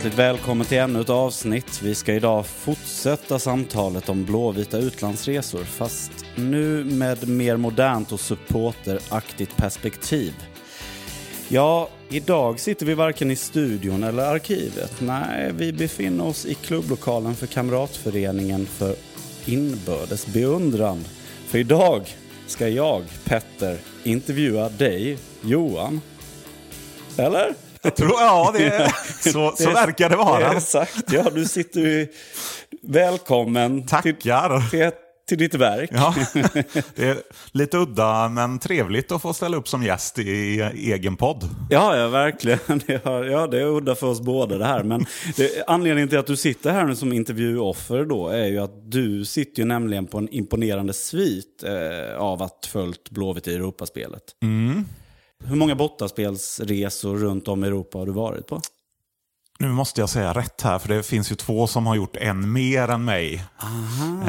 Hjärtligt välkommen till ännu ett avsnitt. Vi ska idag fortsätta samtalet om blåvita utlandsresor fast nu med mer modernt och supporteraktigt perspektiv. Ja, idag sitter vi varken i studion eller arkivet. Nej, vi befinner oss i klubblokalen för Kamratföreningen för inbördes beundran. För idag ska jag, Petter, intervjua dig, Johan. Eller? Jag tror, ja, det, så, så verkar det vara. Exakt, ja du sitter ju... Välkommen Tackar. Till, till, till ditt verk. Ja, det är lite udda men trevligt att få ställa upp som gäst i egen podd. Ja, ja verkligen. Det har, ja, det är udda för oss båda det här. Men det, anledningen till att du sitter här nu som intervjuoffer då är ju att du sitter ju nämligen på en imponerande svit eh, av att följt Blåvitt i Europaspelet. Mm. Hur många bortaspelsresor runt om i Europa har du varit på? Nu måste jag säga rätt här, för det finns ju två som har gjort en mer än mig.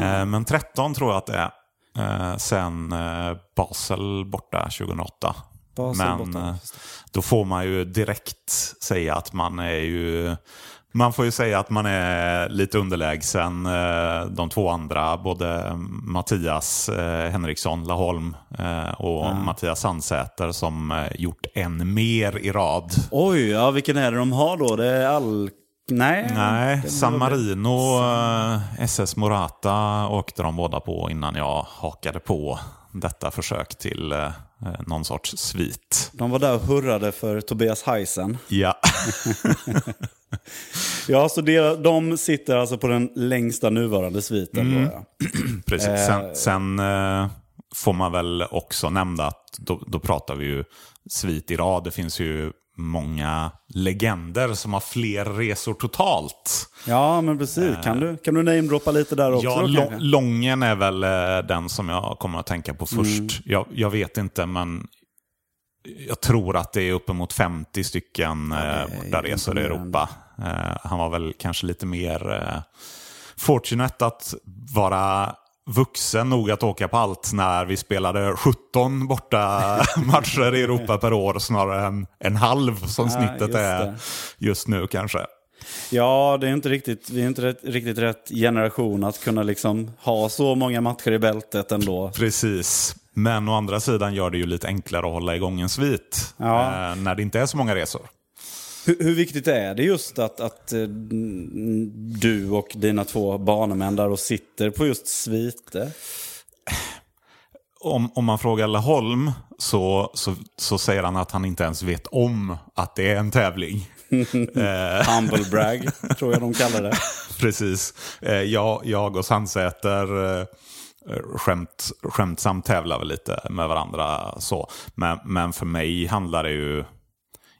Eh, men 13 tror jag att det är. Eh, sen eh, Basel borta 2008. Basel men eh, då får man ju direkt säga att man är ju... Man får ju säga att man är lite underlägsen eh, de två andra. Både Mattias eh, Henriksson Laholm och Mattias Sandsäter som gjort en mer i rad. Oj, ja, vilken är det de har då? Det är all... Nej. Nej, San Marino, SS Morata åkte de båda på innan jag hakade på detta försök till eh, någon sorts svit. De var där och hurrade för Tobias Heisen. Ja, Ja, så det, de sitter alltså på den längsta nuvarande sviten. Mm. Då, ja. precis. Sen, sen eh, får man väl också nämna att då, då pratar vi ju svit i rad. Det finns ju många legender som har fler resor totalt. ja, men precis. Kan du, kan du namedroppa lite där också? Ja, då, Lå- kanske? Lången är väl eh, den som jag kommer att tänka på först. Mm. Jag, jag vet inte, men jag tror att det är uppemot 50 stycken eh, bortaresor i imponerande. Europa. Eh, han var väl kanske lite mer eh, fortunate att vara vuxen nog att åka på allt när vi spelade 17 borta matcher i Europa per år snarare än en halv som Ja, snittet just är just nu kanske. Ja, det är inte riktigt, vi är inte rätt, riktigt rätt generation att kunna liksom ha så många matcher i bältet ändå. Precis. Men å andra sidan gör det ju lite enklare att hålla igång en svit Ja. eh, när det inte är så många resor. Hur, hur viktigt är det just att, att eh, du och dina två banemän där och sitter på just sviter? Om, om man frågar Laholm så, så, så säger han att han inte ens vet om att det är en tävling. Humble brag, tror jag de kallar det. Precis. Eh, jag, jag och Sandsäter eh, skämt, skämtsamt tävlar väl lite med varandra. så. Men, men för mig handlar det ju...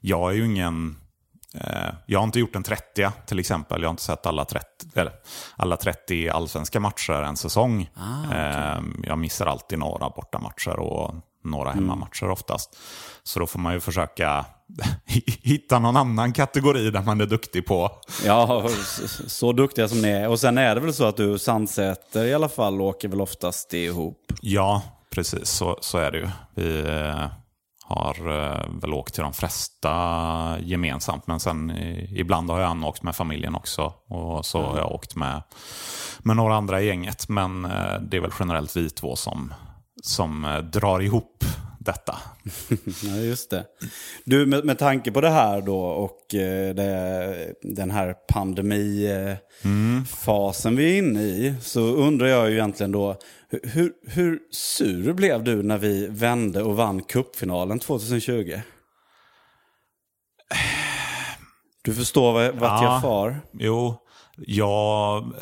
Jag är ju ingen... Eh, jag har inte gjort en 30 till exempel. Jag har inte sett alla 30, eller, alla 30 allsvenska matcher en säsong. eh, jag missar alltid några bortamatcher och några hemmamatcher oftast. Så då får man ju försöka hitta någon annan kategori där man är duktig på. Ja, så, duktiga som ni är. Och sen är det väl så att du Sandsäter i alla fall åker väl oftast ihop. Ja, precis så, så är det ju. Vi eh, har eh, väl åkt till de flesta gemensamt, men sen ibland har jag åkt med familjen också. Och så har jag åkt med, med några andra i gänget. Men eh, det är väl generellt vi två som, som eh, drar ihop detta. Ja, just det. Du, med, med tanke på det här då och eh, det, den här pandemifasen vi är inne i så undrar jag ju egentligen då hur, hur, sur blev du när vi vände och vann cupfinalen 2020? Du förstår vad- vart Ja. jag far? Jo, jag...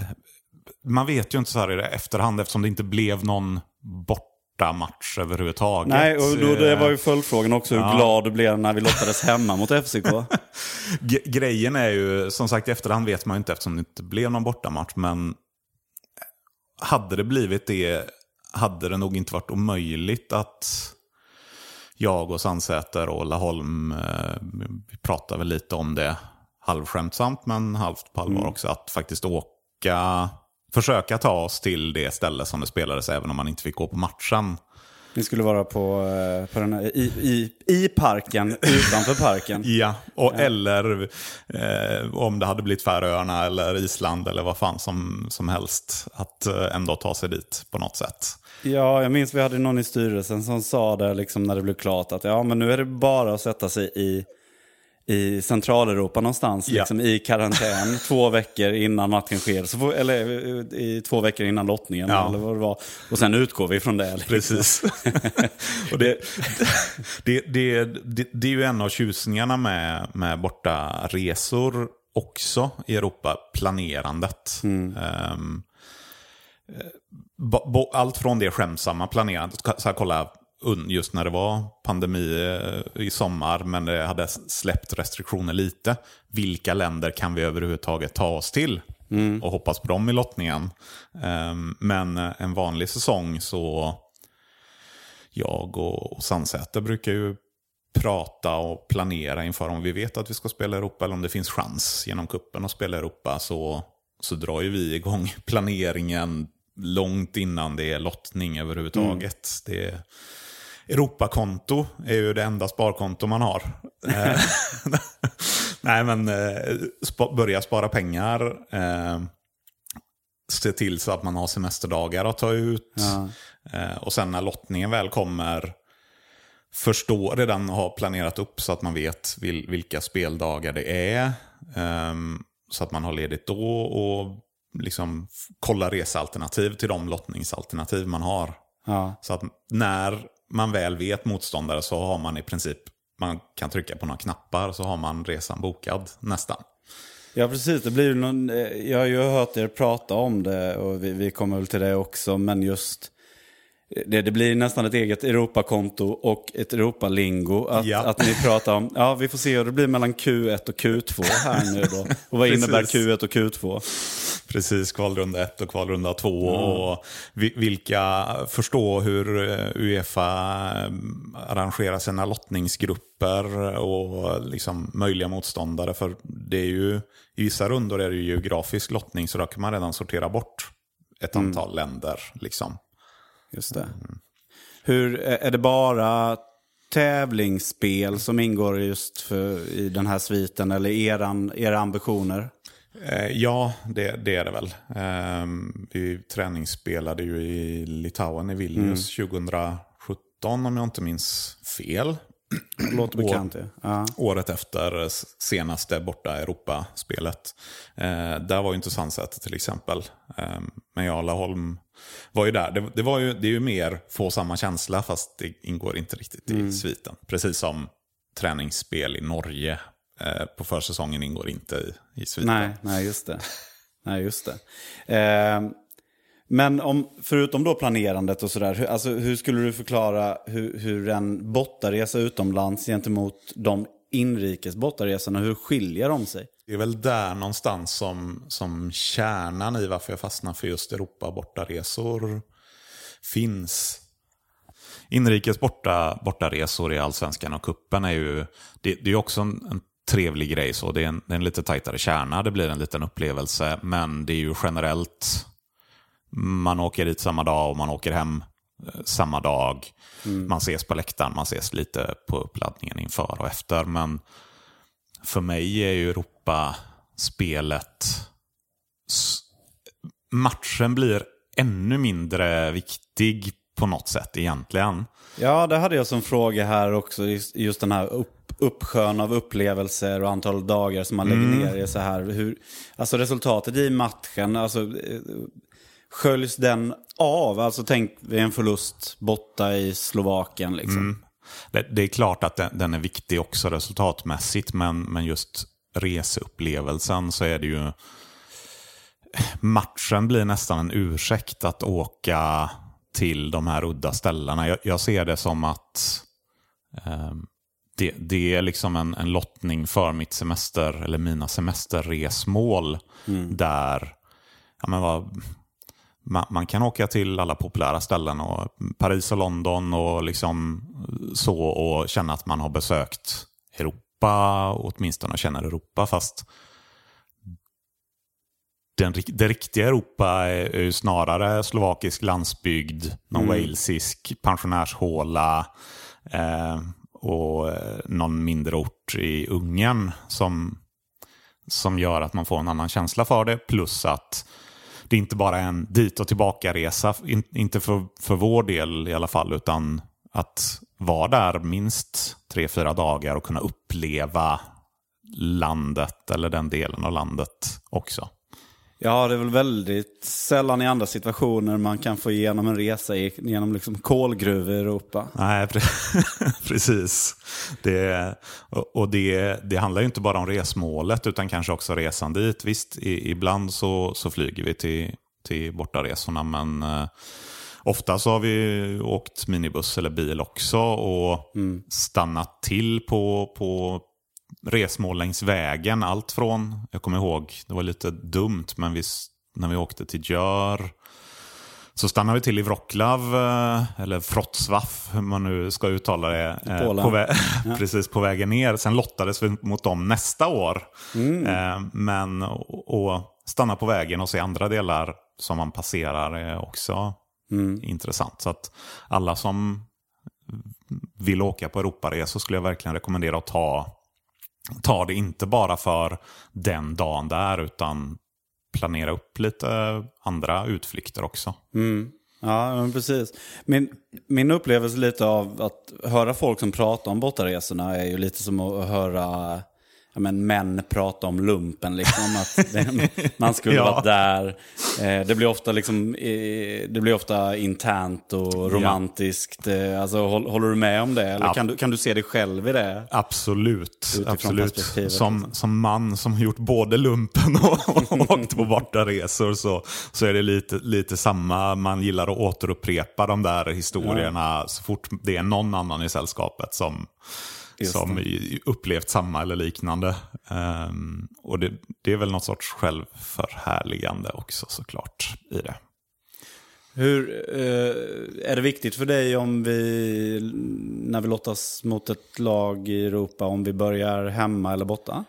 Man vet ju inte så här i efterhand eftersom det inte blev någon bortamatch överhuvudtaget. Nej, och då, det var ju Eh, följdfrågan också hur glad du blev när vi lottades hemma mot FCK. Grejen är ju, som sagt i efterhand vet man ju inte eftersom det inte blev någon bortamatch, men hade det blivit det hade det nog inte varit omöjligt att jag och Sandsäter och Laholm, eh, vi pratade väl lite om det halvskämtsamt men halvt på allvar också, att faktiskt åka, försöka ta oss till det ställe som det spelades även om man inte fick gå på matchen. Ni skulle vara på, eh, på den här, i, i, i parken, utanför parken. Ja, och, eller eh, om det hade blivit Färöarna eller Island eller vad fan som, som helst. Att eh, ändå ta sig dit på något sätt. Ja, jag minns vi hade någon i styrelsen som sa det liksom när det blev klart att ja, men nu är det bara att sätta sig i i Centraleuropa någonstans, Ja. liksom i karantän två veckor innan matchen sker. Så får, eller eh, i två veckor innan lottningen, Ja. eller vad det var. Och sen utgår vi från det. Liksom. Precis. och det, det, det, det, det är ju en av tjusningarna med, med borta resor också i Europa, planerandet. Ehm, eh, bo- bo- allt från det skämsamma planerandet, så här, kolla just när det var pandemi eh, i sommar, men det hade släppt restriktioner lite. Vilka länder kan vi överhuvudtaget ta oss till? Och hoppas på dem i lottningen. Ehm, men eh, en vanlig säsong så jag och, Sandsäter brukar ju prata och planera inför om vi vet att vi ska spela Europa eller om det finns chans genom kuppen att spela Europa så, så drar ju vi igång planeringen långt innan det är lottning överhuvudtaget. Det är, Europakonto är ju det enda sparkonto man har. Eh, Nej men eh, spa, börja spara pengar. Eh, se till så att man har semesterdagar att ta ut. Ja. Eh, och sen när lottningen väl kommer, förstå, redan ha planerat upp så att man vet vil, vilka speldagar det är. Ehm, så att man har ledigt då och liksom kolla resealternativ till de lottningsalternativ man har. Ja. Så att när man väl vet motståndare så har man i princip, man kan trycka på några knappar så har man resan bokad nästan. Ja, precis. Det blir någon, eh, jag har ju hört er prata om det och vi, vi kommer väl till det också. Men just det, det blir nästan ett eget Europakonto och ett Europalingo. Att, Ja. att ni pratar om, ja vi får se hur det blir mellan Q1 och Q2 här nu då. Och vad innebär Precis. Q1 och Q2? Precis, kvalrunda 1 och kvalrunda 2. Och vi- vilka, förstå hur eh, Uefa eh, arrangerar sina lottningsgrupper och liksom möjliga motståndare. För det är ju, i vissa rundor är det ju geografisk lottning så då kan man redan sortera bort ett antal länder. Liksom. Just det. Hur, är det bara tävlingsspel som ingår just för, i den här sviten eller eran, era ambitioner? Eh, ja, det, det är det väl. Eh, vi träningsspelade ju i Litauen i Vilnius 2017 om jag inte minns fel. Låter bekant. Ja. året efter senaste borta Europaspelet. Eh, där var ju inte Sandsäter till exempel. Eh, men Jarlaholm var ju där. Det, det, var ju, det är ju mer få samma känsla fast det ingår inte riktigt i sviten. Precis som träningsspel i Norge eh, på försäsongen ingår inte i, i sviten. Nej, nej, just det. Nej, just det. Eh, men om, förutom då planerandet och sådär, hur, alltså, hur skulle du förklara hur, hur en bortaresa utomlands gentemot de inrikes bortaresorna, hur skiljer de sig? Det är väl där någonstans som, som kärnan i varför jag fastnar för just Europa bortaresor finns. Inrikes borta, bortaresor i Allsvenskan och kuppen är ju det, det är också en, en trevlig grej. Så det är, en, det är en lite tajtare kärna, det blir en liten upplevelse. Men det är ju generellt, man åker dit samma dag och man åker hem eh, samma dag. Man ses på läktaren, man ses lite på uppladdningen inför och efter. Men för mig är ju Europa-spelet... Matchen blir ännu mindre viktig på något sätt egentligen. Ja, det hade jag som fråga här också. Just, just den här upp, uppsjön av upplevelser och antal dagar som man lägger ner i så här. Hur, alltså resultatet i matchen, alltså, eh, sköljs den av? Alltså tänk en förlust borta i Slovakien. Liksom. Det, det är klart att den, den är viktig också resultatmässigt, men, men just reseupplevelsen så är det ju... Matchen blir nästan en ursäkt att åka till de här udda ställena. Jag, jag ser det som att eh, det, det är liksom en, en lottning för mitt semester, eller mina semesterresmål. Där ja, men vad, man, man kan åka till alla populära ställen, och Paris och London och liksom så och känna att man har besökt Europa, åtminstone känner Europa. Fast den, det riktiga Europa är, är snarare slovakisk landsbygd, någon mm. walesisk pensionärshåla eh, och eh, någon mindre ort i Ungern som, som gör att man får en annan känsla för det. Plus att det är inte bara en dit och tillbaka-resa, in, inte för, för vår del i alla fall, utan att vara där minst tre, fyra dagar och kunna uppleva landet eller den delen av landet också. Ja, det är väl väldigt sällan i andra situationer man kan få igenom en resa genom liksom kolgruvor i Europa. Nej, precis. Det, och det, det handlar ju inte bara om resmålet utan kanske också resan dit. Visst, ibland så, så flyger vi till, till bortaresorna men eh, ofta så har vi åkt minibuss eller bil också och mm. stannat till på, på resmål längs vägen. Allt från, jag kommer ihåg, det var lite dumt, men vi, när vi åkte till Gör så stannade vi till i Wroclaw, eh, eller Wrocław, hur man nu ska uttala det. Eh, på vä ja. precis på vägen ner. Sen lottades vi mot dem nästa år. Mm. Eh, men att stanna på vägen och se andra delar som man passerar är också mm. intressant. Så att alla som vill åka på Europaresor skulle jag verkligen rekommendera att ta ta det inte bara för den dagen där utan planera upp lite andra utflykter också. Mm. Ja, precis. Min, min upplevelse lite av att höra folk som pratar om bortaresorna är ju lite som att höra men, män prata om lumpen. Liksom, att det, man skulle ja. varit där. Eh, det, blir ofta liksom, eh, det blir ofta internt och romantiskt. Ja. Eh, alltså, håll, håller du med om det? Eller ja. kan, du, kan du se dig själv i det? Absolut. Absolut. Som, som man som har gjort både lumpen och, och åkt på bortaresor så, så är det lite, lite samma. Man gillar att återupprepa de där historierna så fort det är någon annan i sällskapet som som upplevt samma eller liknande. Um, och det, det, är väl något sorts självförhärligande också såklart i det. Hur, eh, är det viktigt för dig om vi, när vi lottas mot ett lag i Europa, om vi börjar hemma eller borta?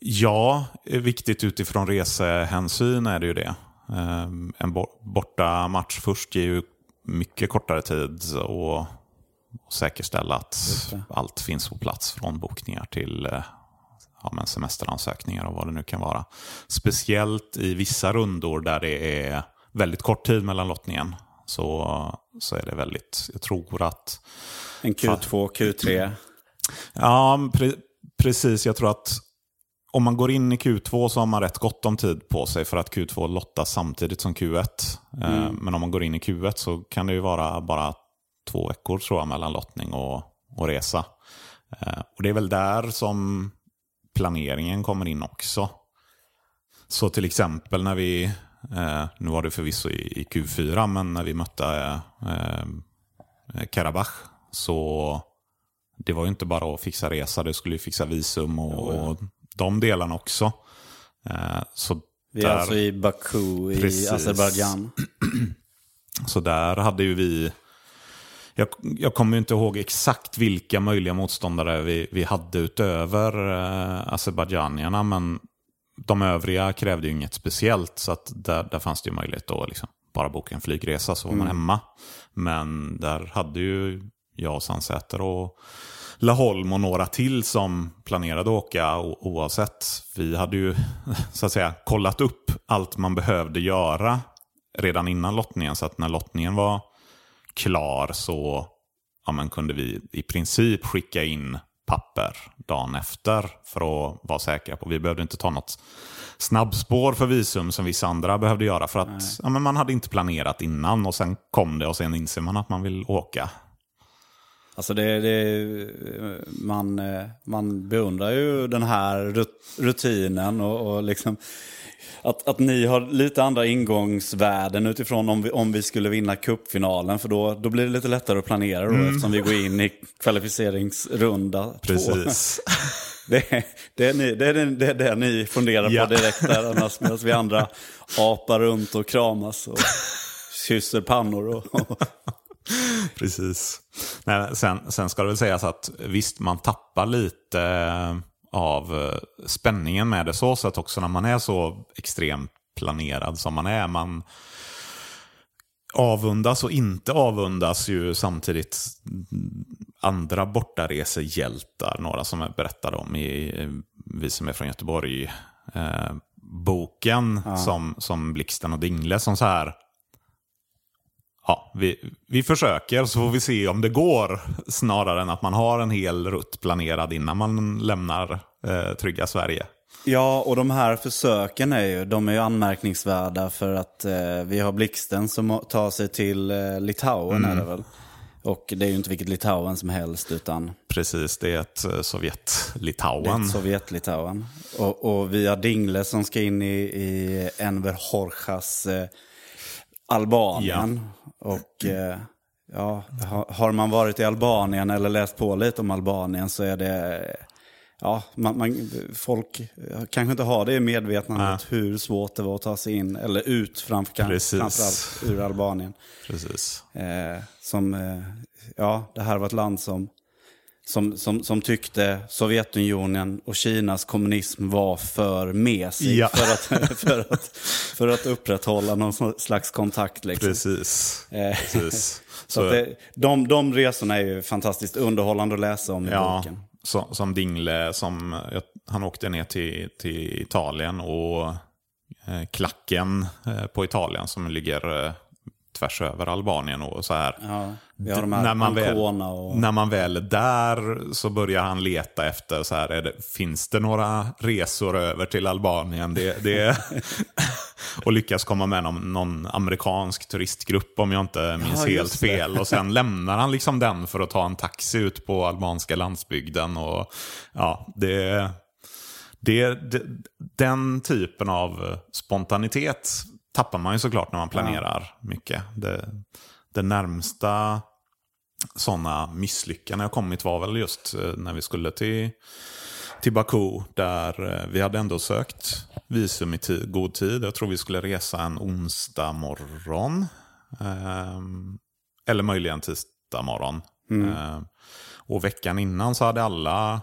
Ja, viktigt utifrån resehänsyn är det ju det. Um, en borta match först ger ju mycket kortare tid och och säkerställa att allt finns på plats från bokningar till eh, ja, men semesteransökningar och vad det nu kan vara. Speciellt i vissa rundor där det är väldigt kort tid mellan lottningen så, så är det väldigt, jag tror att... En Q2, Q3? Ja, pre precis. Jag tror att om man går in i Q2 så har man rätt gott om tid på sig för att Q2 lottas samtidigt som Q1. Eh, mm. Men om man går in i Q1 så kan det ju vara bara två veckor tror jag mellan lottning och, och resa. Eh, och Det är väl där som planeringen kommer in också. Så till exempel när vi, eh, nu var det förvisso i, i Q4, men när vi mötte eh, Karabach så det var ju inte bara att fixa resa, det skulle ju fixa visum och, och de delarna också. Så vi är där, alltså i Baku i Azerbajdzjan. Så där hade ju vi jag, jag kommer inte ihåg exakt vilka möjliga motståndare vi, vi hade utöver eh, azerbajdzjanierna, men de övriga krävde ju inget speciellt, så att där, där fanns det ju möjlighet att liksom bara boka en flygresa så var man mm. hemma. Men där hade ju jag Sandsäter och Laholm och några till som planerade att åka oavsett. Vi hade ju så att säga kollat upp allt man behövde göra redan innan lottningen. Så att när lottningen var klar så ja, men kunde vi i princip skicka in papper dagen efter för att vara säkra på. Vi behövde inte ta något snabbspår för visum som vissa andra behövde göra för att ja, men man hade inte planerat innan och sen kom det och sen inser man att man vill åka. Alltså det, det, man, man beundrar ju den här rutinen och, och liksom att, att ni har lite andra ingångsvärden utifrån om vi, om vi skulle vinna cupfinalen. För då, då blir det lite lättare att planera då, mm. eftersom vi går in i kvalificeringsrunda Precis. två. Det, det, är ni, det, är det, det är det ni funderar ja. på direkt där annars medan vi andra apar runt och kramas och kysser pannor. Och, och. Precis. Nej, sen, sen ska det väl sägas att visst, man tappar lite av eh, spänningen med det så sätt också när man är så extremt planerad som man är. Man avundas och inte avundas ju samtidigt andra bortaresehjältar. Några som jag berättade om i Vi som är från Göteborg. Eh, boken ja. som, som Blixten och Dingle som så här ja, vi, vi försöker så får vi se om det går. Snarare än att man har en hel rutt planerad innan man lämnar eh, trygga Sverige. Ja, och de här försöken är ju, de är ju anmärkningsvärda för att eh, vi har Blixten som tar sig till eh, Litauen mm. är det väl? Och det är ju inte vilket Litauen som helst utan... Precis, det är ett eh, Sovjet-Litauen. Sovjet-Litauen. Och, och vi har Dingle som ska in i, i Enver Horjas eh, Albanien. Ja. Och eh, ja, har man varit i Albanien eller läst på lite om Albanien så är det... Ja, man, man, folk kanske inte har det i medvetandet ja. hur svårt det var att ta sig in, eller ut framför, framförallt ur Albanien. Precis. Eh, som, eh, ja, det här var ett land som som, som, som tyckte Sovjetunionen och Kinas kommunism var för mesig ja. för, att, för, att, för att upprätthålla någon slags kontakt. Liksom. Precis. Eh, Precis. så så det, de, de resorna är ju fantastiskt underhållande att läsa om i ja, boken. Så, som Dingle, som, han åkte ner till, till Italien och eh, klacken eh, på Italien som ligger eh, tvärs över Albanien och så här. Ja, när, man väl, och... när man väl är där så börjar han leta efter, så här, det, finns det några resor över till Albanien? Det, det och lyckas komma med någon, någon, amerikansk turistgrupp om jag inte minns ja, helt fel. Och sen lämnar han liksom den för att ta en taxi ut på albanska landsbygden. Och, ja, det, det, det, den typen av spontanitet tappar man ju såklart när man planerar ja. mycket. Det, det närmsta sådana misslyckanden jag kommit var väl just eh, när vi skulle till, till Baku. Där eh, vi hade ändå sökt visum i tid, god tid. Jag tror vi skulle resa en onsdag morgon. Eh, eller möjligen tisdag morgon. Mm. Eh, och veckan innan så hade alla,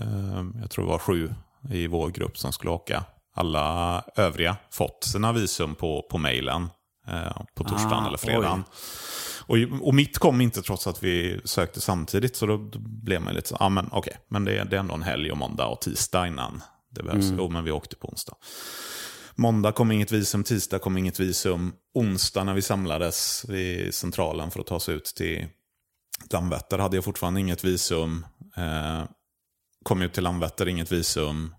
eh, jag tror det var sju i vår grupp som skulle åka alla övriga fått sina visum på, på mejlen på torsdagen ah, eller fredagen. Och, och mitt kom inte trots att vi sökte samtidigt. Så då, då blev man lite så, ja ah, men okej, okay, men det, det, är ändå en helg och måndag och tisdag innan det behövs. Mm. Jo, men vi åkte på onsdag. Måndag kom inget visum, tisdag kom inget visum. Onsdag när vi samlades vid centralen för att ta oss ut till Landvetter hade jag fortfarande inget visum. Eh, kom ut till Landvetter, inget visum.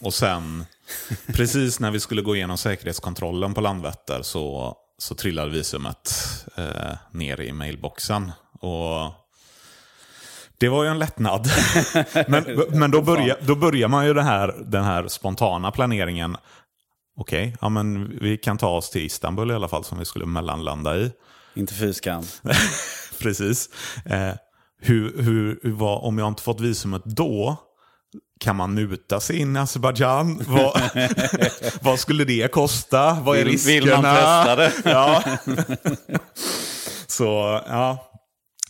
Och sen, precis när vi skulle gå igenom säkerhetskontrollen på Landvetter så, så trillade visumet eh, ner i mailboxen. Och det var ju en lättnad. men men då, börjar, då börjar man ju det här, den här spontana planeringen. Okej, okay, ja, men vi kan ta oss till Istanbul i alla fall som vi skulle mellanlanda i. Inte fy skam. Precis. Eh, hur, hur, vad, om jag inte fått visumet då, kan man muta sig in i Azerbajdzjan? Vad, vad skulle det kosta? Vad är riskerna? Vill man testa det? ja. Så ja,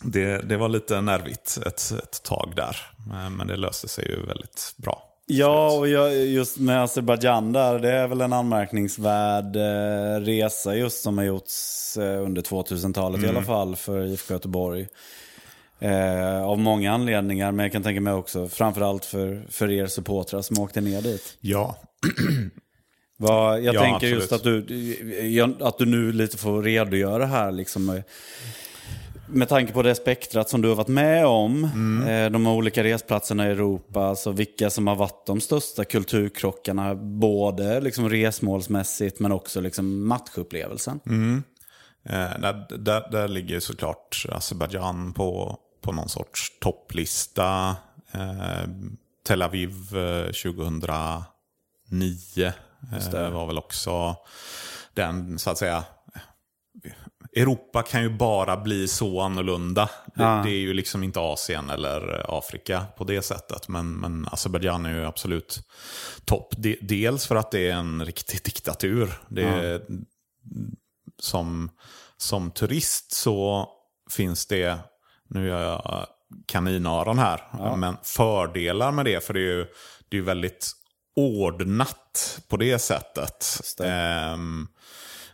det, det var lite nervigt ett, ett tag där. Men det löste sig ju väldigt bra. Ja, och just med Azerbajdzjan där, det är väl en anmärkningsvärd eh, resa just som har gjorts eh, under 2000-talet mm. i alla mm. fall för IFK Göteborg. Eh, av många anledningar, men jag kan tänka mig också framförallt för, för er supportrar som åkte ner dit. Ja. Va, jag ja, tänker absolut. just att du, att du nu lite får redogöra här. Liksom, med, med tanke på det spektrat som du har varit med om, mm. eh, de olika resplatserna i Europa, alltså vilka som har varit de största kulturkrockarna, både liksom resmålsmässigt men också liksom matchupplevelsen. Mm. Eh, där, där, där ligger såklart Azerbajdzjan på, på någon sorts topplista. Eh, Tel Aviv 2009 eh, eh var väl också den, så att säga, Europa kan ju bara bli så annorlunda. Det, ja. det, är ju liksom inte Asien eller Afrika på det sättet. Men, men Azerbajdzjan är ju absolut topp. De, dels för att det är en riktig diktatur. Det är, som, som turist så finns det nu gör jag kaninöron här. Men fördelar med det, för det är ju det är väldigt ordnat på det sättet. det. Ehm,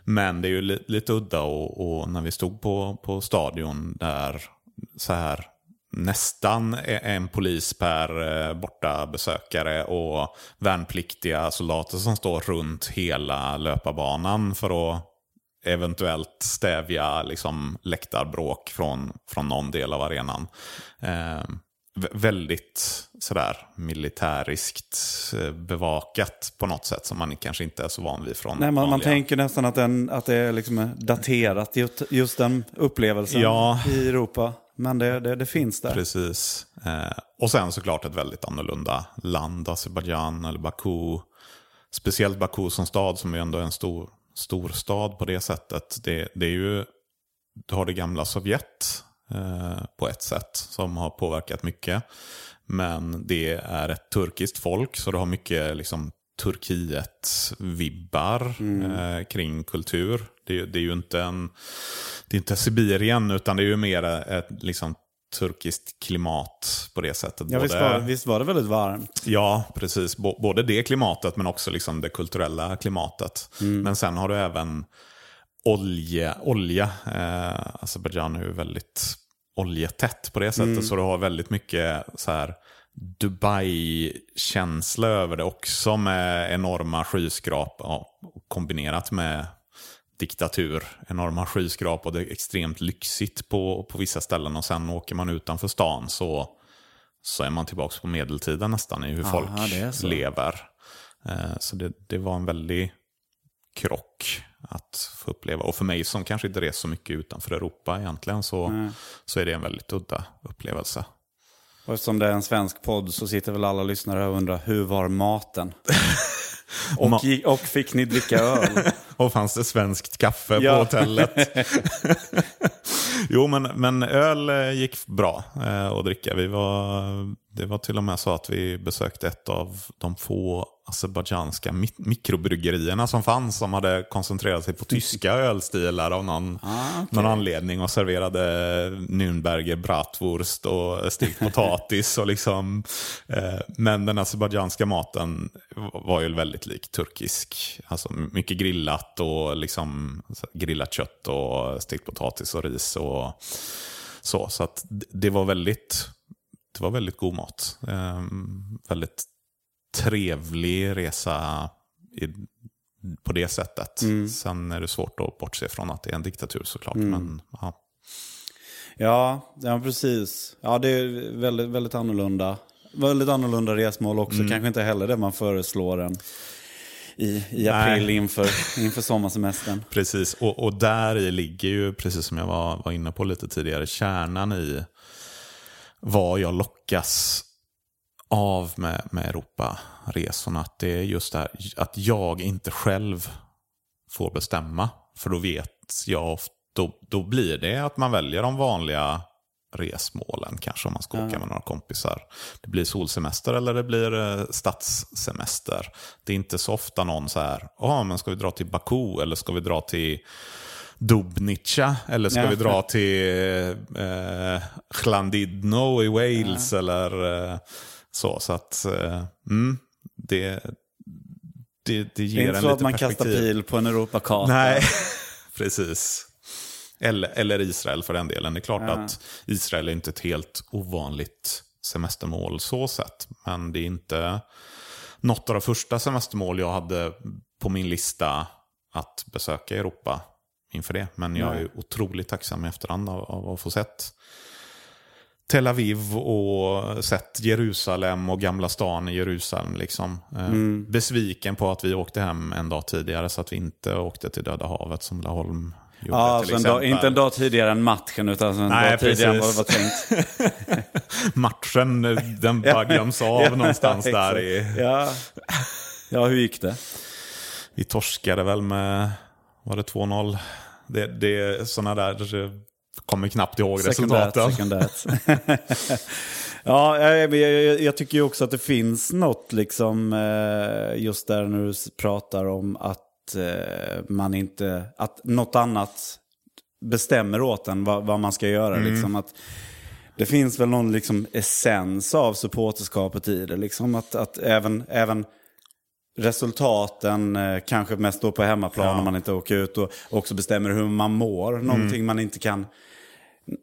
men det är ju li, lite udda och, och när vi stod på, på stadion där så här nästan en polis per eh, borta besökare och värnpliktiga soldater som står runt hela löparbanan för att eventuellt stävja liksom, läktarbråk från, från någon del av arenan. Eh, vä- väldigt sådär militäriskt eh, bevakat på något sätt som man kanske inte är så van vid från Nej, man, man vanliga- tänker nästan att, den, att det är liksom daterat, just, just den upplevelsen Ja. i Europa. Men det, det, det finns där. Precis. Eh, och sen såklart ett väldigt annorlunda land, Azerbajdzjan eller Baku. Speciellt Baku som stad som ju ändå är en stor, stor stad på det sättet. Det, det är ju, du har det gamla Sovjet eh, på ett sätt som har påverkat mycket. Men det är ett turkiskt folk så du har mycket liksom, Turkiet-vibbar eh, kring kultur. Det, det är ju inte en det är inte Sibirien utan det är ju mer ett liksom, turkiskt klimat på det sättet. Ja, visst, var, visst var det väldigt varmt? Ja, precis. B- både det klimatet men också liksom det kulturella klimatet. Men sen har du även olje, olja. Eh, Azerbajdzjan är ju väldigt oljetätt på det sättet. Så du har väldigt mycket så här Dubai-känsla över det också med enorma skyskrapor ja, kombinerat med diktatur. Enorma skyskrapor och det är extremt lyxigt på, på vissa ställen. Och sen åker man utanför stan så, så är man tillbaka på medeltiden nästan i hur folk är så. lever. Eh, så det, det var en väldig krock att få uppleva. Och för mig som kanske inte reser så mycket utanför Europa egentligen så, så är det en väldigt udda upplevelse. Och eftersom det är en svensk podd så sitter väl alla lyssnare och undrar hur var maten? och, Ma- och fick ni dricka öl? Och fanns det svenskt kaffe på Ja. hotellet? jo, men, men öl eh, gick bra eh, att dricka. Vi var, det var till och med så att vi besökte ett av de få azerbajdzjanska mi- mikrobryggerierna som fanns som hade koncentrerat sig på tyska ölstilar av någon, någon anledning och serverade Nürnberger bratwurst och stekt potatis. och liksom, eh, men den azerbajdzjanska maten var ju väldigt lik turkisk. Alltså mycket grillat och liksom så här grillat kött och stekt potatis och ris och så. Så att det- det var väldigt, det var väldigt god mat. Eh, väldigt trevlig resa i, på det sättet. Sen är det svårt att bortse från att det är en diktatur såklart. Men, ja. Ja, ja precis. Ja, det är väldigt, väldigt annorlunda. Väldigt annorlunda resmål också. Mm. Kanske inte heller det man föreslår en i, i april Nej. inför, inför sommarsemestern. Precis, och, och där i ligger ju, precis som jag var, var inne på lite tidigare, kärnan i vad jag lockas av med, med Europaresorna. Att det är just det här att jag inte själv får bestämma. För då vet jag, då, då blir det att man väljer de vanliga resmålen kanske om man ska åka med några kompisar. Det blir solsemester eller det blir eh, stadssemester. Det är inte så ofta någon så här, ja men ska vi dra till Baku eller ska vi dra till Dubnica eller ska Ja. vi dra till eh, Llandudno i Wales eller eh, så. Så att eh, mm, det, det, det Det ger är inte en så att man kastar pil på en Europakarta. Nej, precis. Eller, eller Israel för den delen. Det är klart att Israel är inte ett helt ovanligt semestermål så sett. Men det är inte något av de första semestermål jag hade på min lista att besöka Europa inför det. Men jag är otroligt tacksam i efterhand av, av att få sett Tel Aviv och sett Jerusalem och Gamla stan i Jerusalem. Liksom. Eh, Besviken på att vi åkte hem en dag tidigare så att vi inte åkte till Döda havet som Laholm gjorde Ja, alltså en dag, inte en dag tidigare än matchen utan alltså en Nej, dag tidigare än vad det precis. var tänkt. Matchen, eh, den bara glöms av Ja, någonstans ja, där i... Ja. ja, hur gick det? Vi torskade väl med, var det 2-0? Det, det är sådana där, eh, kommer knappt ihåg Sekundärt, resultaten. sekundärt. ja, jag, jag, jag tycker ju också att det finns något liksom eh, just där när du pratar om att eh, man inte, att något annat bestämmer åt en vad, vad man ska göra. Liksom, att Det finns väl någon liksom essens av supporterskapet i det. Liksom att, att även, även resultaten eh, kanske mest då på hemmaplan Ja. när man inte åker ut och också bestämmer hur man mår. Någonting man inte kan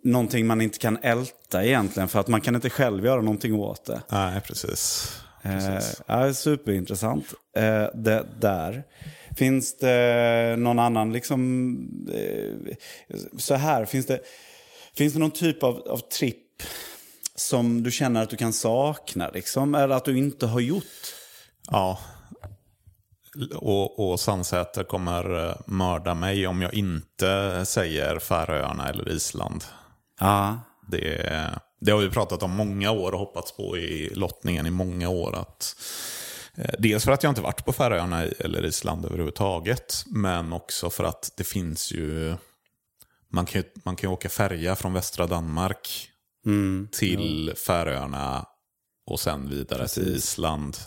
Någonting man inte kan älta egentligen för att man kan inte själv göra någonting åt det. Nej, precis. Eh, precis. ja, superintressant. Eh, det där. Finns det någon annan, liksom, eh, så här, finns det, finns det någon typ av, av tripp som du känner att du kan sakna, liksom, eller att du inte har gjort? Ja. Och, och Sandsäter kommer eh, mörda mig om jag inte säger Färöarna eller Island. Ja. Det, det har vi pratat om många år och hoppats på i lottningen i många år. Att, eh, dels för att jag inte varit på Färöarna eller Island överhuvudtaget. Men också för att det finns ju... Man kan ju, man kan åka färja från västra Danmark till Färöarna och sen vidare till Island.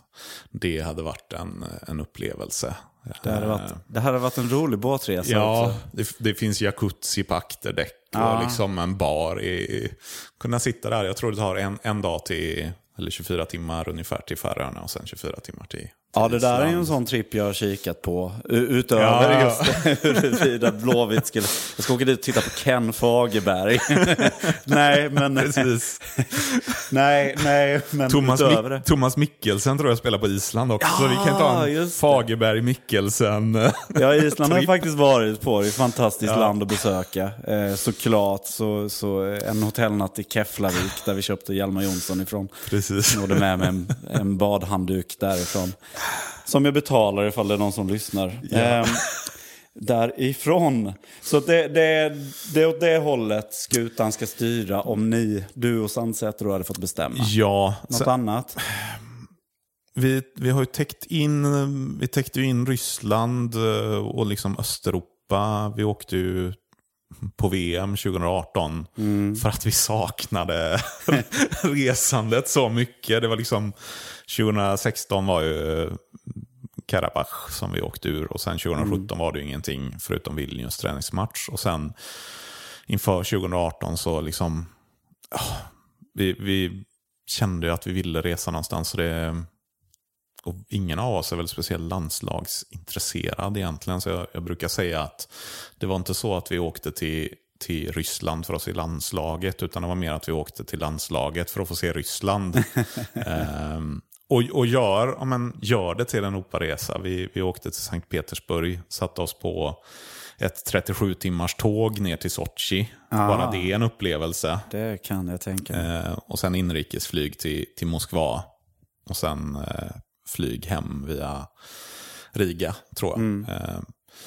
Det hade varit en, en upplevelse. Det hade, varit, det hade varit en rolig båtresa Ja, det, det finns jacuzzi på akterdäck Ja. och liksom en bar. I, kunna sitta där, jag tror det tar en, en dag till, eller 24 timmar ungefär till Färöarna och sen 24 timmar till Ja, det där är ju en sån tripp jag har kikat på. Utöver Ja. just huruvida Blåvitt skulle... Jag ska åka dit och titta på Ken Fagerberg. nej, men... Precis. nej, nej, men Thomas, utöver det. Thomas Mikkelsen tror jag spelar på Island också. Ja, så vi kan ta en. Fagerberg Mikkelsen. Ja, Island har jag faktiskt varit på. Det är ett fantastiskt Ja. land att besöka. Eh, såklart så, så en hotellnatt i Keflavik där vi köpte Hjalmar Jonsson ifrån. Precis. Nådde med mig en, en badhandduk därifrån. Som jag betalar ifall det är någon som lyssnar. Ehm, därifrån. Så det, det, det är åt det hållet skutan ska styra om ni, du och Sandsäter hade fått bestämma. Ja, Något sen, annat? vi, vi har ju täckt in, vi täckte in Ryssland eh, och liksom Östeuropa. Vi åkte ju på VM 2018 för att vi saknade resandet så mycket. Det var liksom 2016 var ju Karabach som vi åkte ur och sen 2017 var det ju ingenting förutom Vilnius träningsmatch. Och sen inför 2018 så liksom ja, vi, vi kände ju att vi ville resa någonstans. Så det, och ingen av oss är väl speciellt landslagsintresserad egentligen. Så jag, jag brukar säga att det var inte så att vi åkte till, till Ryssland för att se landslaget. Utan det var mer att vi åkte till landslaget för att få se Ryssland. Ehm, och, och gör, ja, men, gör det till en operaresa. Vi, vi åkte till Sankt Petersburg, satte oss på ett 37 timmars tåg ner till Sochi. Bara det är en upplevelse. Det kan jag tänka. Eh, och sen inrikesflyg till, till Moskva. Och sen eh, flyg hem via Riga, tror jag. Eh,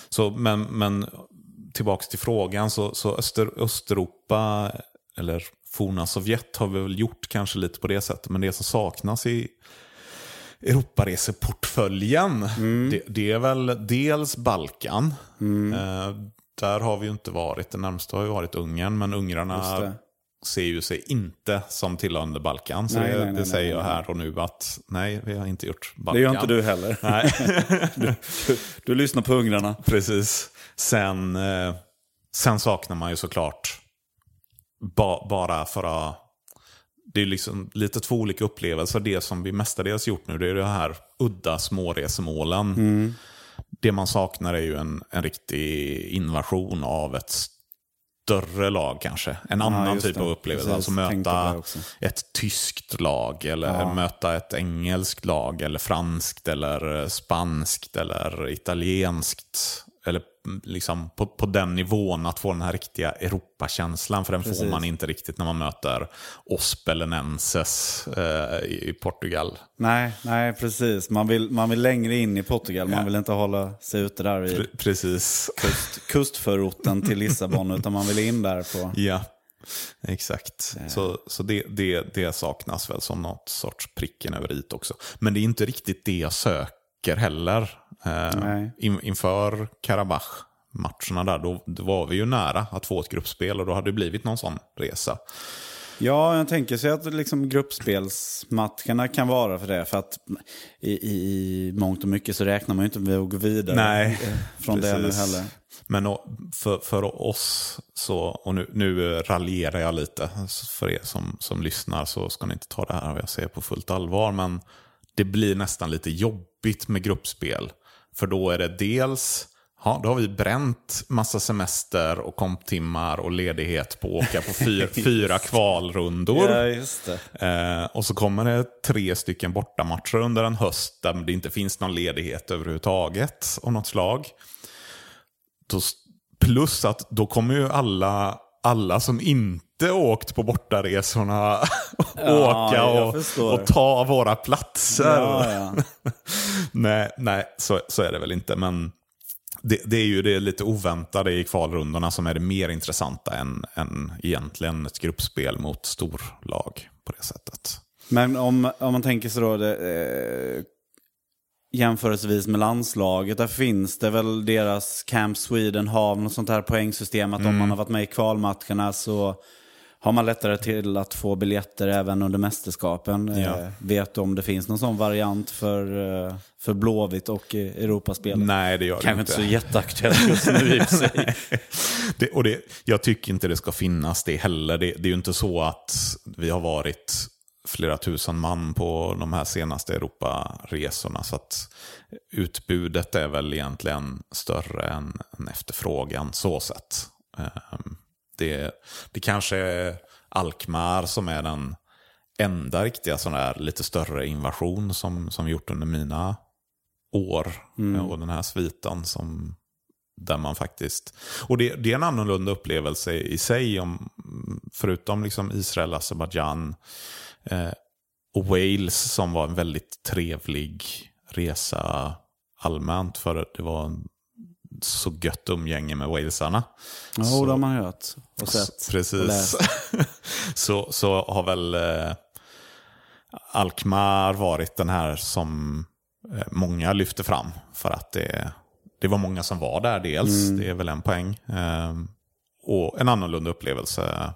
så, men, men tillbaka till frågan, så, så Öster, Östeuropa, eller forna Sovjet har vi väl gjort kanske lite på det sättet. Men det som saknas i Europareseportföljen, det, det är väl dels Balkan. Eh, där har vi ju inte varit. Det närmaste har ju varit Ungern, men ungrarna ser ju sig inte som tillhörande Balkan. Så Nej, det, nej, nej, det säger nej, jag nej. här och nu att nej, vi har inte gjort Balkan. Det gör inte du heller. Nej, Du, du lyssnar på ungrarna. precis. Sen, eh, sen saknar man ju såklart, ba, bara för att... Det är liksom lite två olika upplevelser. Det som vi mestadels gjort nu, det är det här udda småresemålen. Mm. Det man saknar är ju en, en riktig invasion av ett större lag kanske. En annan just typ det. av upplevelse. Precis, Alltså möta ett tyskt lag eller möta ett engelskt lag eller franskt eller spanskt eller italienskt. Eller liksom på, på den nivån att få den här riktiga Europakänslan. För den får Precis. man inte riktigt när man möter Ospelenenses eh, i i Portugal. Nej, nej, precis. Man vill, man vill längre in i Portugal. Man vill inte hålla sig ute där vid Pre- Precis. kust, kustförorten till Lissabon. utan man vill in där på... Ja, exakt. Så, så det, det, det saknas väl som något sorts pricken över i också. Men det är inte riktigt det jag söker heller. Eh, in, inför Karabach-matcherna där, då, då var vi ju nära att få ett gruppspel och då hade det blivit någon sån resa. Ja, jag tänker sig att liksom gruppspelsmatcherna kan vara för det. För att i, i, i mångt och mycket så räknar man ju inte med att gå vidare Nej, eh, från det nu precis. heller. Men för, för oss, så, och nu, nu raljerar jag lite, för er som, som lyssnar så ska ni inte ta det här jag säger på fullt allvar, men det blir nästan lite jobbigt med gruppspel. För då är det dels, ja, då har vi bränt massa semester och komptimmar och ledighet på att åka på fyra, fyra kvalrundor. Ja. Eh, och så kommer det tre stycken bortamatcher under en höst där det inte finns någon ledighet överhuvudtaget av något slag. Då, plus att då kommer ju alla, alla som inte åkt på bortaresorna åka jag och, och ta våra platser. Ja, ja. nej, nej så, så är det väl inte. Men det, det är ju det lite oväntade i kvalrundorna som är det mer intressanta än, än egentligen ett gruppspel mot storlag på det sättet. Men om, om man tänker sig då det, eh, jämförelsevis med landslaget, där finns det väl deras Camp Sweden har något sånt här poängsystem att om man har varit med i kvalmatcherna så har man lättare till att få biljetter även under mästerskapen. Ja. Eh, vet du om det finns någon sån variant för, eh, för Blåvitt och eh, Europaspelet? Nej, det gör det Kanske inte. inte så jätteaktuellt just nu i och för sig. Det, och det, jag tycker inte det ska finnas det heller. Det, det är ju inte så att vi har varit flera tusen man på de här senaste Europaresorna. Så att utbudet är väl egentligen större än, än efterfrågan så sett. Ehm, Det, det kanske är Alkmaar som är den enda riktiga sån där lite större invasion som, som gjort under mina år. Och den här sviten som där man faktiskt... Och det, det är en annorlunda upplevelse i sig, om, förutom liksom Israel, Azerbajdzjan och Wales som var en väldigt trevlig resa allmänt. För det var en så gött umgänge med walesarna. Ja, det har man hört och sett. Och Precis. läst. så, så har väl eh, Alkmaar varit den här som eh, många lyfter fram. För att det, det var många som var där dels. Det är väl en poäng. Eh, och en annorlunda upplevelse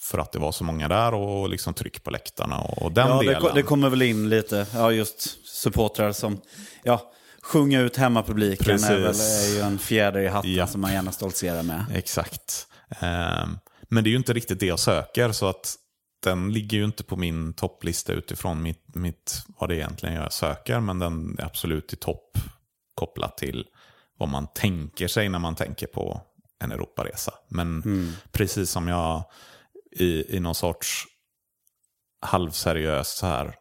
för att det var så många där och liksom tryck på läktarna och, den Ja, det, delen. ko- det kommer väl in lite, ja just supportrar som, ja, sjunga ut hemmapubliken är, väl, är ju en fjäder i hatten Ja. som man gärna stoltserar med. Exakt. Ehm, men det är ju inte riktigt det jag söker, så att den ligger ju inte på min topplista utifrån mitt, mitt, vad det egentligen jag söker, men den är absolut i topp kopplat till vad man tänker sig när man tänker på en Europaresa. Men precis som jag i, i någon sorts halvseriös så här,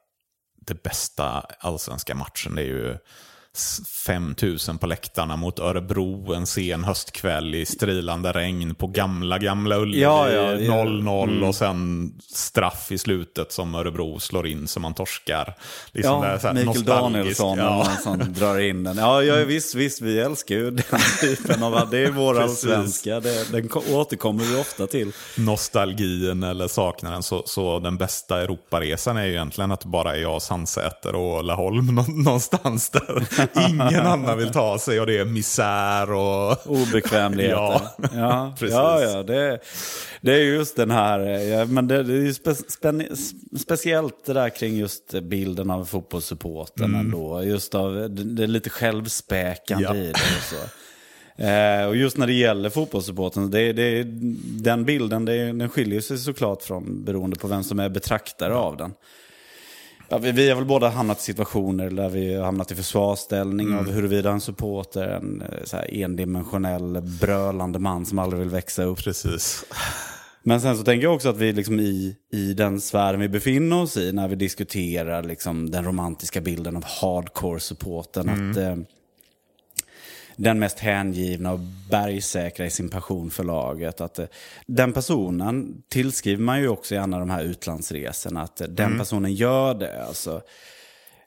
det bästa allsvenska matchen. Det är ju 5000 på läktarna mot Örebro en sen höstkväll i strilande regn på gamla, gamla Ullevi. Ja, ja, ja. 0-0 och sen straff i slutet som Örebro slår in så man torskar. Liksom Ja, det är så här Mikael. Danielsson Ja. som drar in den. Ja, ja visst, visst, vi älskar ju den typen av, det är vår allsvenska, det, den ko- återkommer vi ofta till. nostalgin eller saknaden. Så, så den bästa Europaresan är ju egentligen att bara är jag, Sandsäter och Laholm nå- någonstans där ingen annan vill ta sig och det är misär och... Obekvämligheter. Ja, ja, precis. ja, ja det, det är just den här, ja, men det, det är ju spe, spänn, speciellt det där kring just bilden av fotbollssupporten Mm. ändå. Just av det, det är lite självspäkande Ja. i det och så. Eh, och just när det gäller fotbollssupporten, det, det, den bilden det, den skiljer sig såklart från beroende på vem som är betraktare av den. Ja, vi, vi har väl båda hamnat i situationer där vi har hamnat i försvarsställning Mm. av huruvida en supporter är en eh, så här, endimensionell brölande man som aldrig vill växa upp. Precis. Men sen så tänker jag också att vi liksom i, i den sfären vi befinner oss i när vi diskuterar liksom den romantiska bilden av hardcore-supporten. Att eh, den mest hängivna och bergsäkra i sin passion för laget. Att, eh, den personen tillskriver man ju också gärna de här utlandsresorna. Att eh, den personen gör det. Alltså,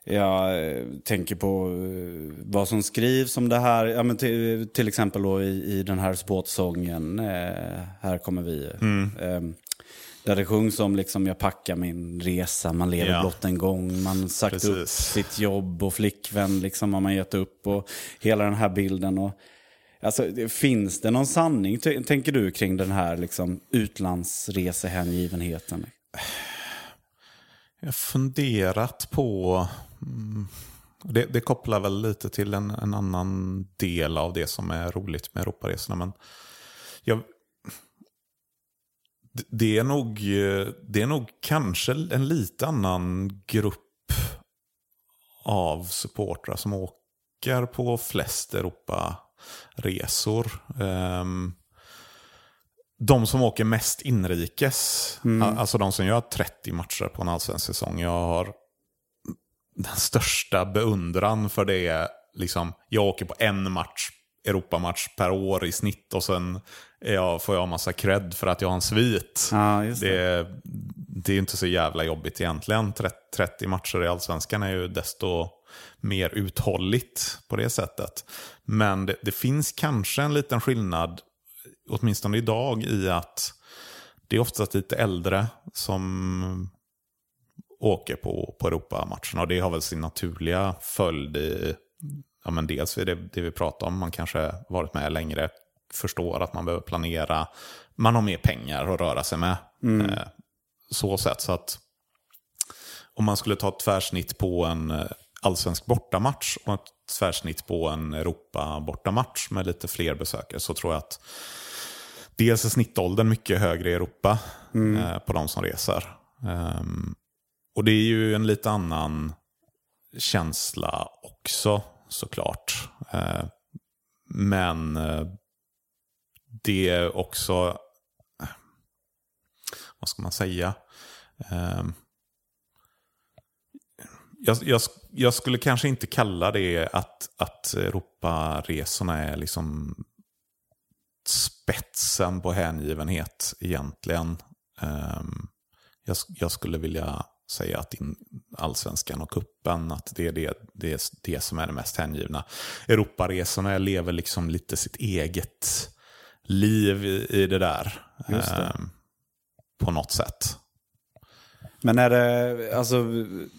jag eh, tänker på vad som skrivs om det här. Ja, men till, till exempel då i, i den här sportsången, eh, Här kommer vi. Eh, där det sjungs om liksom, jag packar min resa, man lever Ja. blott en gång, man sagt upp Precis. sitt jobb och flickvän liksom, har man gett upp. Och hela den här bilden. Och, alltså, finns det någon sanning, tänker du, kring den här liksom, utlandsresehängivenheten? Jag har funderat på... mm, Det, det kopplar väl lite till en, en, annan del av det som är roligt med Europaresorna. Men jag, det, är nog, det är nog kanske en lite annan grupp av supportrar som åker på flest Europaresor. Um, de som åker mest inrikes, mm. alltså de som gör 30 matcher på en allsvensk säsong. Jag har den största beundran för det. Liksom, jag åker på en match, Europamatch per år i snitt och sen jag, får jag massa cred för att jag har en svit. Ja, det. Det, det. är inte så jävla jobbigt egentligen. 30 matcher i allsvenskan är ju desto mer uthålligt på det sättet. Men det, det finns kanske en liten skillnad åtminstone idag, i att det är oftast lite äldre som åker på, på Europamatcherna. Och det har väl sin naturliga följd i, ja men dels det, det vi pratar om, man kanske varit med längre, förstår att man behöver planera, man har mer pengar att röra sig med. Mm. Eh, så sätt så att om man skulle ta ett tvärsnitt på en eh, allsvensk bortamatch och ett tvärsnitt på en Europa bortamatch med lite fler besökare så tror jag att dels är snittåldern mycket högre i Europa mm. eh, på de som reser. Um, och det är ju en lite annan känsla också såklart. Eh, men det är också, eh, vad ska man säga? Ehm, jag, jag, jag, skulle kanske inte kalla det att, att Europaresorna är liksom spetsen på hängivenhet egentligen. Ehm, jag, jag, skulle vilja säga att in, allsvenskan och kuppen att det är det, det, är det som är det mest hängivna. Europaresorna lever liksom lite sitt eget liv i, i det där. Det. Um, på något sätt. Men är det, alltså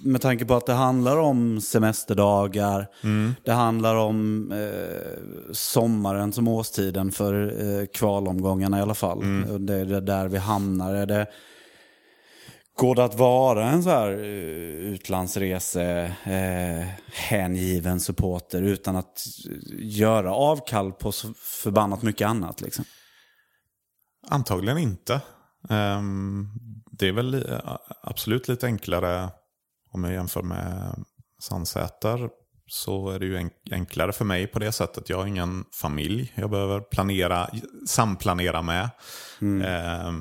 med tanke på att det handlar om semesterdagar, mm. det handlar om eh, sommaren som årstiden för eh, kvalomgångarna i alla fall. Mm. Det är där vi hamnar. Är det, går det att vara en så här uh, utlandsrese, eh, hängiven supporter utan att göra avkall på så förbannat mycket annat? Liksom? Antagligen inte. Um, det är väl absolut lite enklare om jag jämför med Sandsäter. Så är det ju enklare för mig på det sättet. Jag har ingen familj jag behöver planera, samplanera med. Mm. Eh,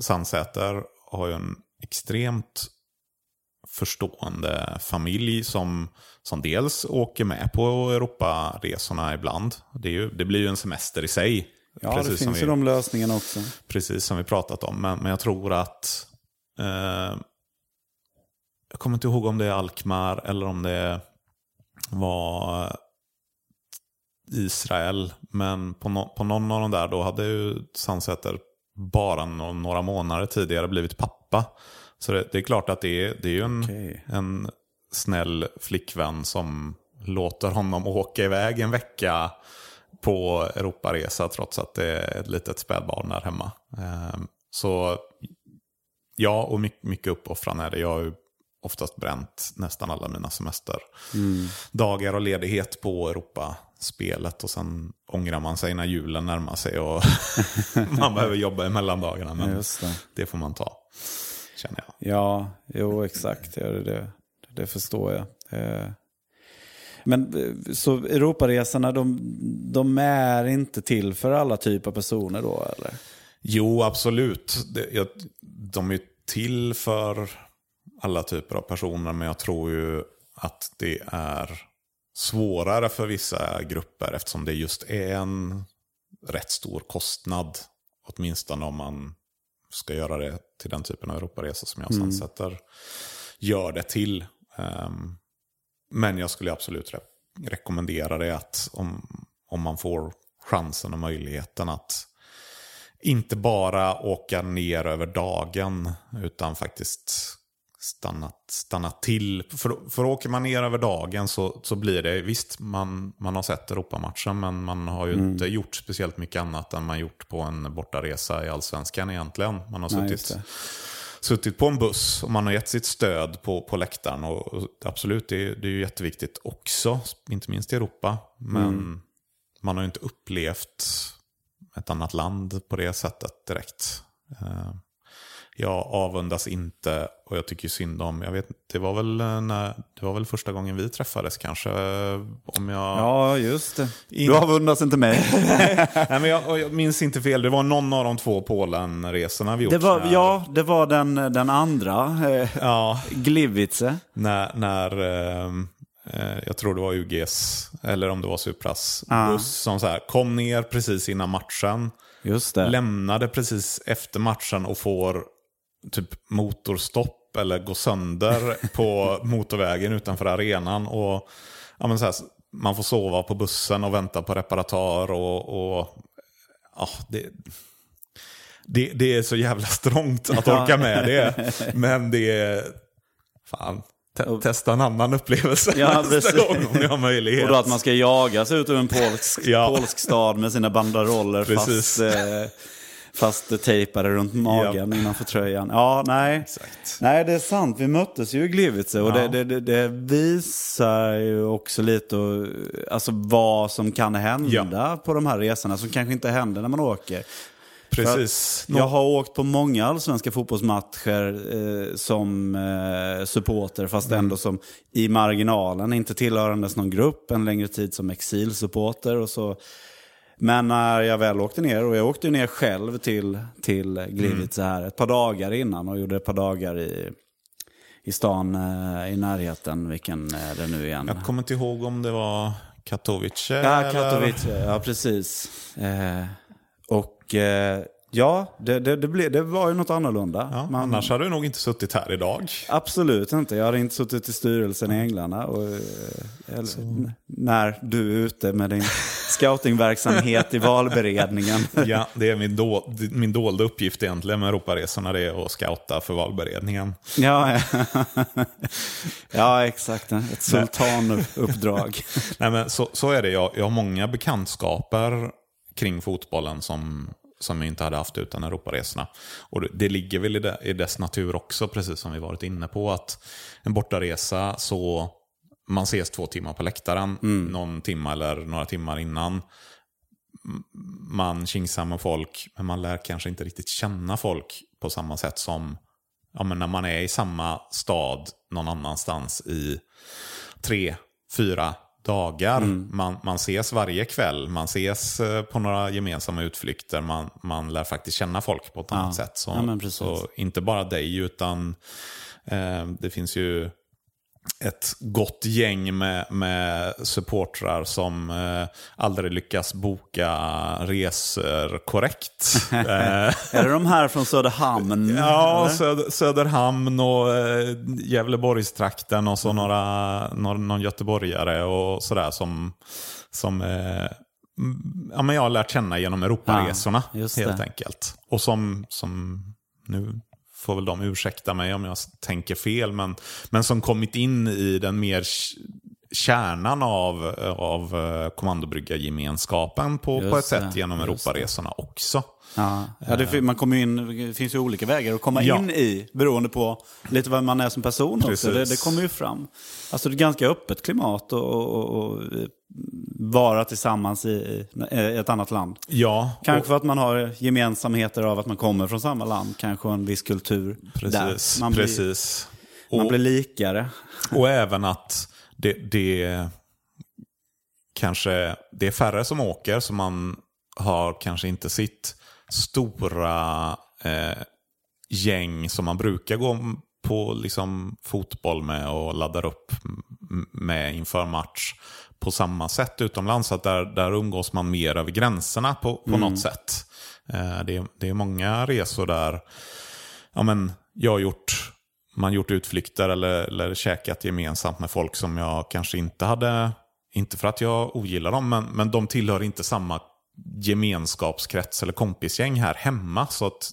Sandsäter har ju en extremt förstående familj som, som dels åker med på Europaresorna ibland. Det, ju, det blir ju en semester i sig. Ja, det finns vi, ju de lösningarna också. Precis som vi pratat om. Men, men jag tror att Eh, jag kommer inte ihåg om det är Alkmaar eller om det var Israel. Men på, no på någon av de där då hade ju Sandsäter bara no några månader tidigare blivit pappa. Så det, det är klart att det är, det är ju en, okay. en snäll flickvän som låter honom åka iväg en vecka på Europaresa trots att det är ett litet spädbarn där hemma. Ehm, så Ja, och mycket, mycket uppoffrande är det. Jag har ju oftast bränt nästan alla mina semesterdagar mm. och ledighet på Europaspelet. Och sen ångrar man sig när julen närmar sig och man behöver jobba i mellandagarna. Men det. det. får man ta, känner jag. Ja, jo exakt. Ja, det, det, förstår jag. Eh, men eh, så Europaresorna, de, de är inte till för alla typer av personer då eller? Jo, absolut. De är till för alla typer av personer, men jag tror ju att det är svårare för vissa grupper eftersom det just är en rätt stor kostnad. Åtminstone om man ska göra det till den typen av Europaresa som jag mm. sätter gör det till. Um, men jag skulle absolut re rekommendera det att om, om man får chansen och möjligheten att inte bara åka ner över dagen utan faktiskt stanna, stanna till. För, för åker man ner över dagen så, så blir det, visst man, man har sett Europamatchen men man har ju mm. inte gjort speciellt mycket annat än man gjort på en bortaresa i allsvenskan egentligen. Man har suttit, suttit på en buss och man har gett sitt stöd på, på läktaren. Och, och absolut, det, det är ju jätteviktigt också, inte minst i Europa. Men mm. man har ju inte upplevt ett annat land på det sättet direkt. Jag avundas inte och jag tycker synd om, jag vet det var väl, eh, när, det var väl första gången vi träffades kanske. Eh, om jag... Ja, just det. Du avundas inte mig. Nej, men jag, jag, minns inte fel, det var någon av de två Polen-resorna vi gjort. Det var, Ja, det var den, den andra, eh, ja. Gliwice. När, när eh, jag tror det var UGs, eller om det var Supras, ah. buss som så här, kom ner precis innan matchen. Just det. Lämnade precis efter matchen och får typ motorstopp eller gå sönder på motorvägen utanför arenan. Och, ja, så här, man får sova på bussen och vänta på reparatör. Och, och ja, det, det, det är så jävla strångt att orka med det. Men det är... Fan, te testa en annan upplevelse ja, nästa gång om ni har möjlighet. Och då att man ska jagas ut ur en polsk, ja. polsk stad med sina banderoller fast... Eh, Fast tejpade runt magen yep. innanför tröjan. Ja, nej. Exakt. Nej, det är sant. Vi möttes ju i Gliwice och ja. det, det, det, visar ju också lite och, alltså, vad som kan hända ja. på de här resorna som kanske inte händer när man åker. Precis. Jag har åkt på många allsvenska fotbollsmatcher eh, som eh, supporter, fast mm. ändå som i marginalen, inte tillhörandes någon grupp, en längre tid som exilsupporter. Och så men när jag väl åkte ner, och jag åkte ner själv till, till Gliwice mm. här ett par dagar innan och gjorde ett par dagar i, i stan eh, i närheten. Vilken är det nu igen? Jag kommer inte ihåg om det var Katowice. Ja, Katowice, ja precis. Eh, och eh, Ja, det, det, det, ble, det var ju något annorlunda. Ja, Man, annars hade du nog inte suttit här idag. Absolut inte. Jag hade inte suttit i styrelsen i Änglarna. Och, eh, eller, när du är ute med din scoutingverksamhet i valberedningen. Ja, det är min, do, min dolda uppgift egentligen med Europaresorna. Det är att scouta för valberedningen. Ja, ja. ja exakt. Ett sultanuppdrag. Nej, men så, så är det. Jag, jag har många bekantskaper kring fotbollen som som vi inte hade haft utan Europaresorna. Och det ligger väl i, det, i dess natur också, precis som vi varit inne på, att en bortaresa så man ses två timmar på läktaren, mm. någon timme eller några timmar innan. Man kingsar med folk, men man lär kanske inte riktigt känna folk på samma sätt som ja, men när man är i samma stad någon annanstans i tre, fyra, dagar. Mm. Man, man ses varje kväll, man ses eh, på några gemensamma utflykter. Man, man lär faktiskt känna folk på ett ja. annat sätt. Så, ja, så inte bara dig, utan eh, det finns ju ett gott gäng med, med supportrar som eh, aldrig lyckas boka resor korrekt. eh, är det de här från Söderhamn? Ja, Söder, Söderhamn och eh, Gävleborgstrakten och så mm. några, någon, någon göteborgare och sådär som, som eh, ja, men jag har lärt känna genom Europaresorna ja, helt enkelt. Och som, som nu får väl de ursäkta mig om jag tänker fel, men, men som kommit in i den mer kärnan av, av eh, kommandobryggargemenskapen på, på ett sätt genom Europaresorna också. Ja, ja det, man kommer in, det finns ju olika vägar att komma ja. in i beroende på lite vad man är som person också. Det, det, kommer ju fram. Alltså det är ganska öppet klimat och, och, och vara tillsammans i, i, ett annat land. Ja. Kanske och, för att man har gemensamheter av att man kommer från samma land, kanske en viss kultur. Precis. Där. Man, precis. Blir, man och, blir likare. Och även att det, det kanske det är färre som åker, så man har kanske inte sitt stora eh, gäng som man brukar gå på liksom, fotboll med och laddar upp med inför match på samma sätt utomlands. Att där, där umgås man mer över gränserna på, på mm. något sätt. Eh, det, det är många resor där ja, men, jag har gjort, man gjort utflykter eller, eller käkat gemensamt med folk som jag kanske inte hade, inte för att jag ogillar dem, men, men de tillhör inte samma gemenskapskrets eller kompisgäng här hemma. Så att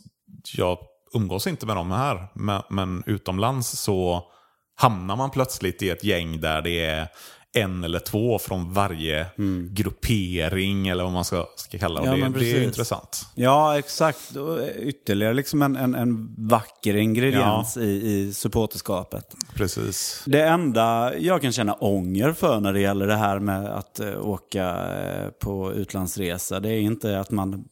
jag umgås inte med dem här. Men, men utomlands så hamnar man plötsligt i ett gäng där det är en eller två från varje gruppering eller vad man ska, ska kalla det. Ja, det, det är intressant. Ja, exakt. Och Ytterligare liksom en, en, en vacker ingrediens i, i supporterskapet. Precis. Det enda jag kan känna ånger för när det gäller det här med att eh, åka eh, på utlandsresa, det är inte att man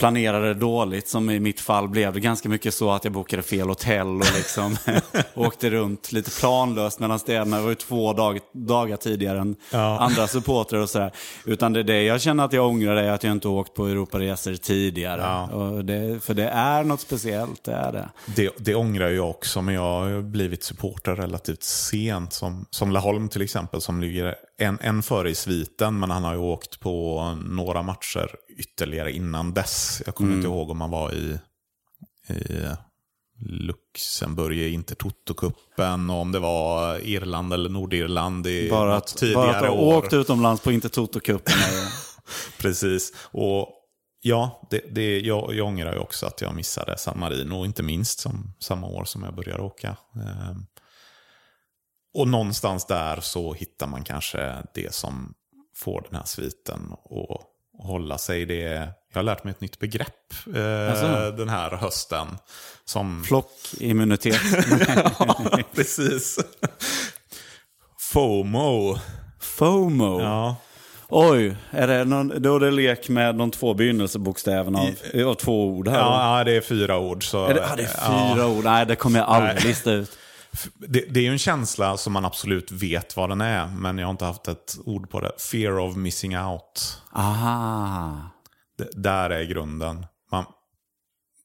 planerade dåligt, som i mitt fall blev det ganska mycket så att jag bokade fel hotell och liksom åkte runt lite planlöst mellan städerna. Det var ju två dag, dagar tidigare än Ja. andra supportrar och sådär. Utan det är det jag känner att jag ångrar är att jag inte åkt på Europaresor tidigare. Ja. Det, för det är något speciellt, det är det. Det, det ångrar jag också, men jag har blivit supporter relativt sent. Som, som Laholm till exempel, som ligger en, en före i sviten, men han har ju åkt på några matcher ytterligare innan dess. Jag kommer inte ihåg om han var i, i Luxemburg i Intertoto-cupen och om det var Irland eller Nordirland i Bara att, tidigare bara att ha år. åkt utomlands på Intertoto-cupen. Precis. Och ja, det, det, jag, jag ångrar ju också att jag missade San Marino, inte minst som samma år som jag började åka. Ehm, och någonstans där så hittar man kanske det som får den här sviten och hålla sig. Det, jag har lärt mig ett nytt begrepp eh, Alltså? den här hösten. Som, Flockimmunitet. ja, precis. FOMO. FOMO. Ja. Oj, är det någon, då är det lek med de två begynnelsebokstäverna av, av två ord här? Ja, ja, det är fyra ord. Så, är det, ah, det är ja. fyra ord. Nej, det kommer jag aldrig lista ut. Det, det är ju en känsla som man absolut vet vad den är, men jag har inte haft ett ord på det. Fear of missing out. Aha. Det, där är grunden. Man,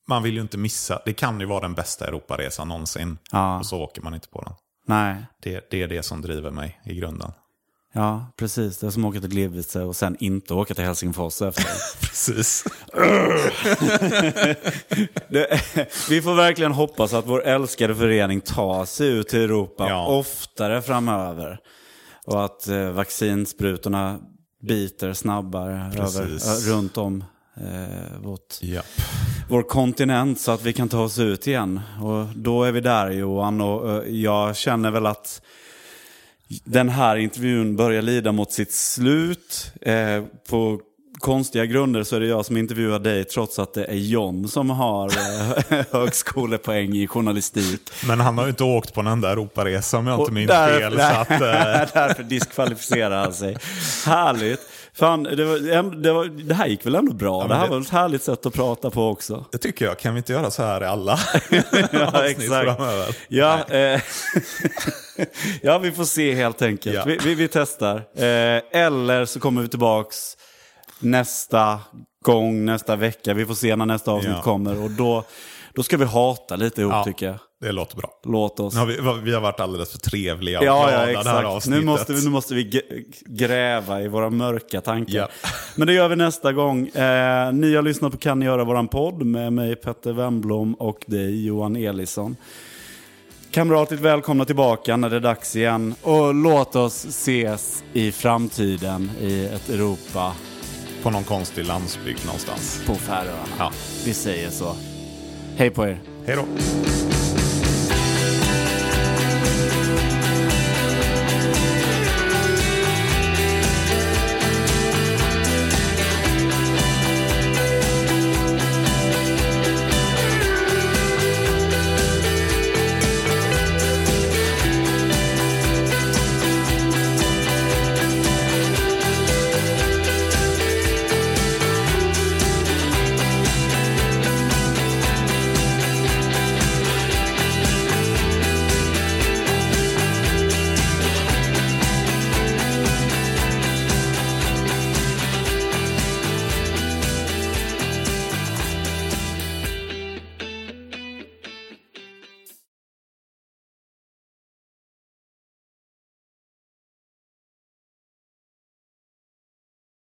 man vill ju inte missa. Det kan ju vara den bästa Europaresan någonsin. Ja. Och så åker man inte på den. Nej. Det, det är det som driver mig i grunden. Ja, precis. Det är som att åka till Gliwice och sen inte åka till Helsingfors efter. Precis. Det, vi får verkligen hoppas att vår älskade förening tar sig ut till Europa Ja. oftare framöver. Och att eh, vaccinsprutorna biter snabbare över, runt om eh, vårt, Japp. vår kontinent så att vi kan ta oss ut igen. Och då är vi där Johan och eh, jag känner väl att den här intervjun börjar lida mot sitt slut. Eh, på konstiga grunder så är det jag som intervjuar dig trots att det är John som har eh, högskolepoäng i journalistik. Men han har ju inte åkt på den där Europaresan om jag inte minns fel. Så att, eh, Därför diskvalificerar han sig. Härligt. Fan, det, var, det, var, det här gick väl ändå bra? men det här det- var ett härligt sätt att prata på också. det tycker jag. Kan vi inte göra så här i alla Ja, exakt. framöver? Ja, eh, ja, vi får se helt enkelt. Ja. Vi, vi, vi testar. Eh, eller så kommer vi tillbaks nästa gång, nästa vecka. Vi får se när nästa avsnitt Ja. kommer. Och då, då ska vi hata lite ihop Ja. tycker jag. Det låter bra. Låt oss. Har vi, vi har varit alldeles för trevliga och Ja, glada ja, det här avsnittet. Nu måste, vi, nu måste vi gräva i våra mörka tankar. Ja. Men det gör vi nästa gång. Eh, ni har lyssnat på Kan ni göra våran podd med mig Petter Wemblom och dig Johan Elisson. Kamratligt välkomna tillbaka när det är dags igen. Och låt oss ses i framtiden i ett Europa På någon konstig landsbygd någonstans. på Färöarna. Ja. Vi säger så. Hej på er. Hej då.